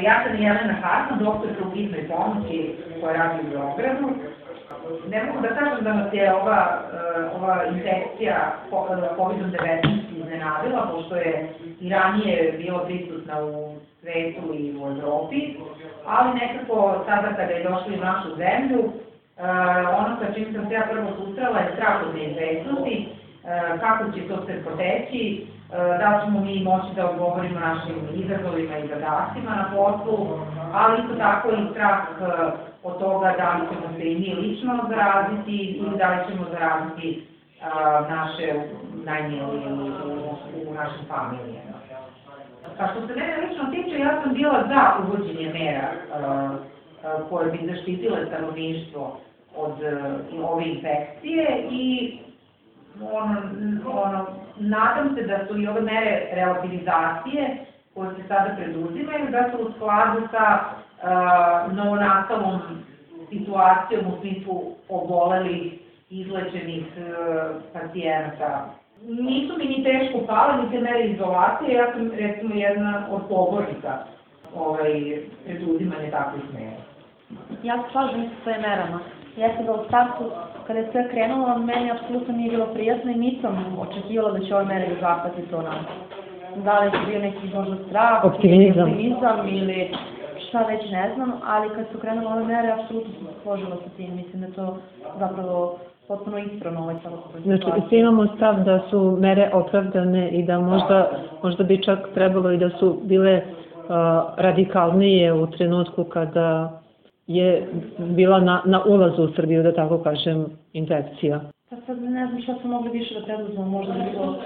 Ja sam Jelena Hartman, doktorka u hitnoj pomoći koja radi u Beogradu. Ne mogu da kažem da nas je ova, uh, ova infekcija COVID-19 iznenadila, pošto je i ranije bila prisutna u svetu i u Evropi, ali nekako sada kada je došla u našu zemlju, uh, ono sa čim sam se ja prvo susrela je strah od neizvestnosti, kako će to se proteći, da li ćemo mi moći da odgovorimo našim izazovima i zadacima na poslu, ali isto tako i strah od toga da li ćemo se i mi lično zaraziti ili da li ćemo zaraziti naše najmilije u našim familijama. Pa što se mene lično tiče, ja sam bila za uvođenje mera koje bi zaštitile stanovništvo od ove infekcije i ono, ono, nadam se da su i ove mere relativizacije koje se sada preduzimaju, da su u skladu sa uh, novonastalom situacijom u smislu obolelih, izlečenih uh, pacijenata. Nisu mi ni teško pale, ni te mere izolacije, ja sam recimo jedna od pobornika ovaj, preduzimanja takvih mera. Ja se slažem svojim merama. Jeste da u startu kada je sve krenulo, meni apsolutno nije bilo prijatno i nisam očekivala da će ove mere zahvati to nam. Da li je bio neki možda strah, optimizam. optimizam ili šta već ne znam, ali kad su krenule ove mere, apsolutno sam se složila sa tim. Mislim da to zapravo potpuno ispravno ovaj celokupnoj Znači, svi imamo stav da su mere opravdane i da možda, možda bi čak trebalo i da su bile uh, radikalnije u trenutku kada je bila na, na ulazu u Srbiju, da tako kažem, infekcija. Pa sad ne znam šta smo mogli više da preduzmemo, možda bi bilo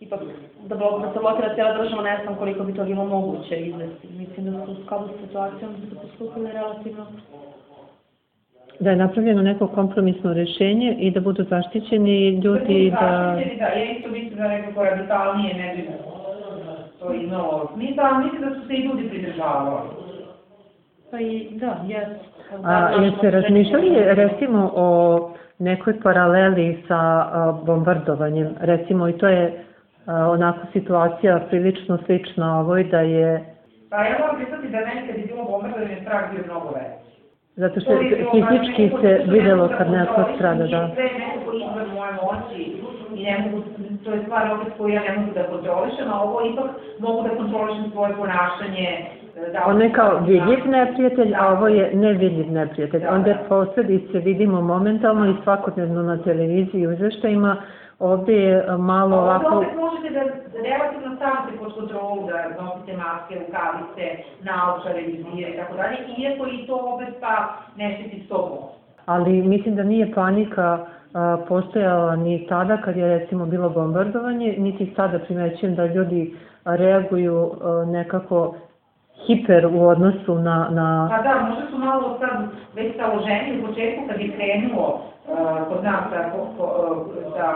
ipak da, blok, da se blokira cijela država, ne znam koliko bi to bilo moguće izvesti. Mislim da su u skladu sa situacijom da su postupili relativno da je napravljeno neko kompromisno rešenje i da budu zaštićeni ljudi da... Zaštićeni, da, ja isto mislim da nekako radikalnije ne bi to imalo smisla, mislim da su se i ljudi pridržavali. Pa i, da, jes. A jeste razmišljali recimo o nekoj paraleli sa a, bombardovanjem? Recimo i to je a, onako situacija prilično slična ovoj da je... Pa ja moram pristati da meni kad je bilo bombardovanje strah bio mnogo veći. Zato što fizički se videlo kad neko strada, da. Sve je nekako izvan moje moći i ne mogu, to je stvar opet koju ja ne mogu da kontrolišem, a ovo ipak mogu da kontrolišem svoje ponašanje, Da, On je kao vidljiv neprijatelj, a ovo je nevidljiv neprijatelj. Da, Onda posledice vidimo momentalno i svakodnevno na televiziji i uzveštajima. Ovde je malo ovako... Ovde možete da relativno stavite pod kontrolu, da nosite maske, rukavice, naočare, vizije i tako dalje, iako i to opet pa ne štiti 100%. Ali mislim da nije panika postojala ni tada kad je recimo bilo bombardovanje, niti sada primećujem da ljudi reaguju nekako hiper u odnosu na... na... Pa da, možda su malo sad već staloženi u početku kad je krenulo uh, kod nas sa, uh, sa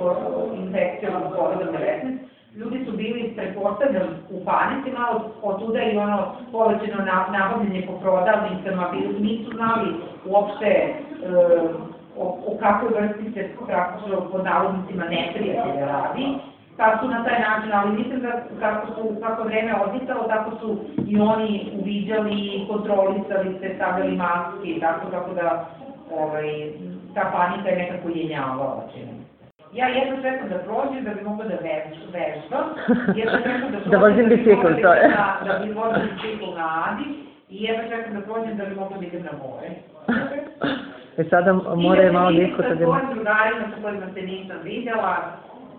uh, infekcijom COVID-19, ljudi su bili prepostavljeni u panici, malo od tuda i ono povećeno na, nabavljanje po prodavnicama, bili, nisu znali uopšte uh, o, o kakvoj vrsti se praktično pod navodnicima neprijatelja radi kad su na taj način, ali mislim da kako su, kako vreme odmicalo, tako su i oni uviđali, kontrolisali se, stavljali maske i tako, tako da ovaj, ta panika je nekako jenjavala, čini Ja jedno čekam da prođe da bi mogla da vežbam, jedno čekam da prođem da vozim bicikl, to je. Da, da bi vozim bicikl na Adi i jedno čekam da prođem da bi mogla da idem na more. E sada more je malo disko. I da se svojim drugarima sa kojima se nisam videla,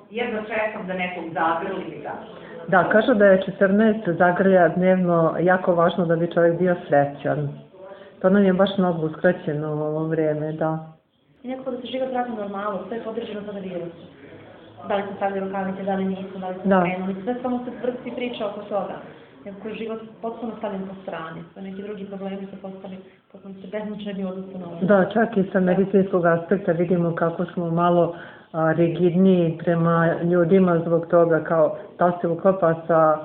jedva čekam da nekog zagrli mi kaže. Da, kažu da je 14 zagrlja dnevno jako važno da bi čovjek bio srećan. To nam je baš mnogo uskraćeno u ovo vreme, da. I nekako da se život vrati normalno, sve je podređeno sada virusu. Da li se stavljaju rukavice, da li nisu, da li su da. krenuli, sve samo se vrsti priča oko toga. Nekako je život potpuno stavljen po strani, pa neki drugi problemi se postali potpuno se bezmučeni odnosno na ovo. Da, čak i sa medicinskog aspekta vidimo kako smo malo rigidniji prema ljudima zbog toga kao da se uklapa sa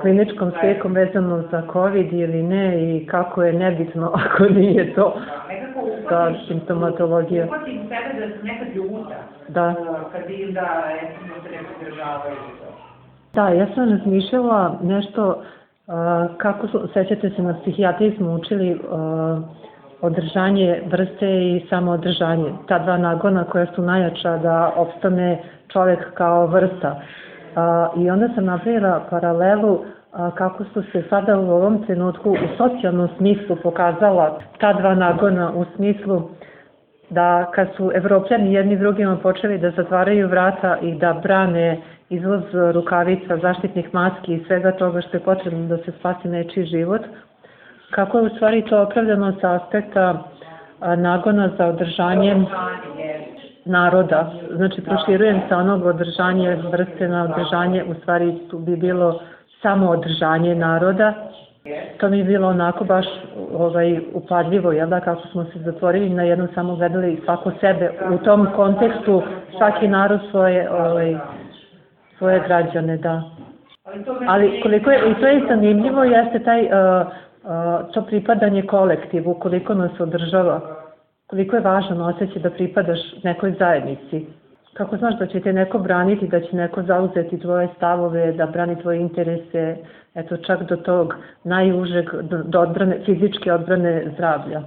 kliničkom slikom vezano za COVID ili ne i kako je nebitno ako nije to sa simptomatologija. Upatim sebe da sam nekad ljuta, da. kad vidim da recimo se ne pridržavaju Da, ja sam razmišljala nešto kako sećate se na psihijatriji smo učili a, održanje vrste i samoodržanje. Ta dva nagona koja su najjača da opstane čovjek kao vrsta. I onda sam napravila paralelu kako su se sada u ovom trenutku u socijalnom smislu pokazala ta dva nagona u smislu da kad su evropljani jedni drugima počeli da zatvaraju vrata i da brane izvoz rukavica, zaštitnih maski i svega toga što je potrebno da se spasi nečiji život, kako je u stvari to opravdano sa aspekta nagona za održanjem naroda. Znači, proširujem sa onog održanje vrste na održanje, u stvari tu bi bilo samo održanje naroda. To mi je bilo onako baš ovaj, upadljivo, jel da, kako smo se zatvorili na jednom samo gledali svako sebe. U tom kontekstu svaki narod svoje, ovaj, svoje građane, da. Ali koliko je, i to je zanimljivo, jeste taj, uh, to pripadanje kolektivu, koliko nas održava, koliko je važan osjećaj da pripadaš nekoj zajednici. Kako znaš da će te neko braniti, da će neko zauzeti tvoje stavove, da brani tvoje interese, eto čak do tog najužeg, do odbrane, fizičke odbrane zdravlja.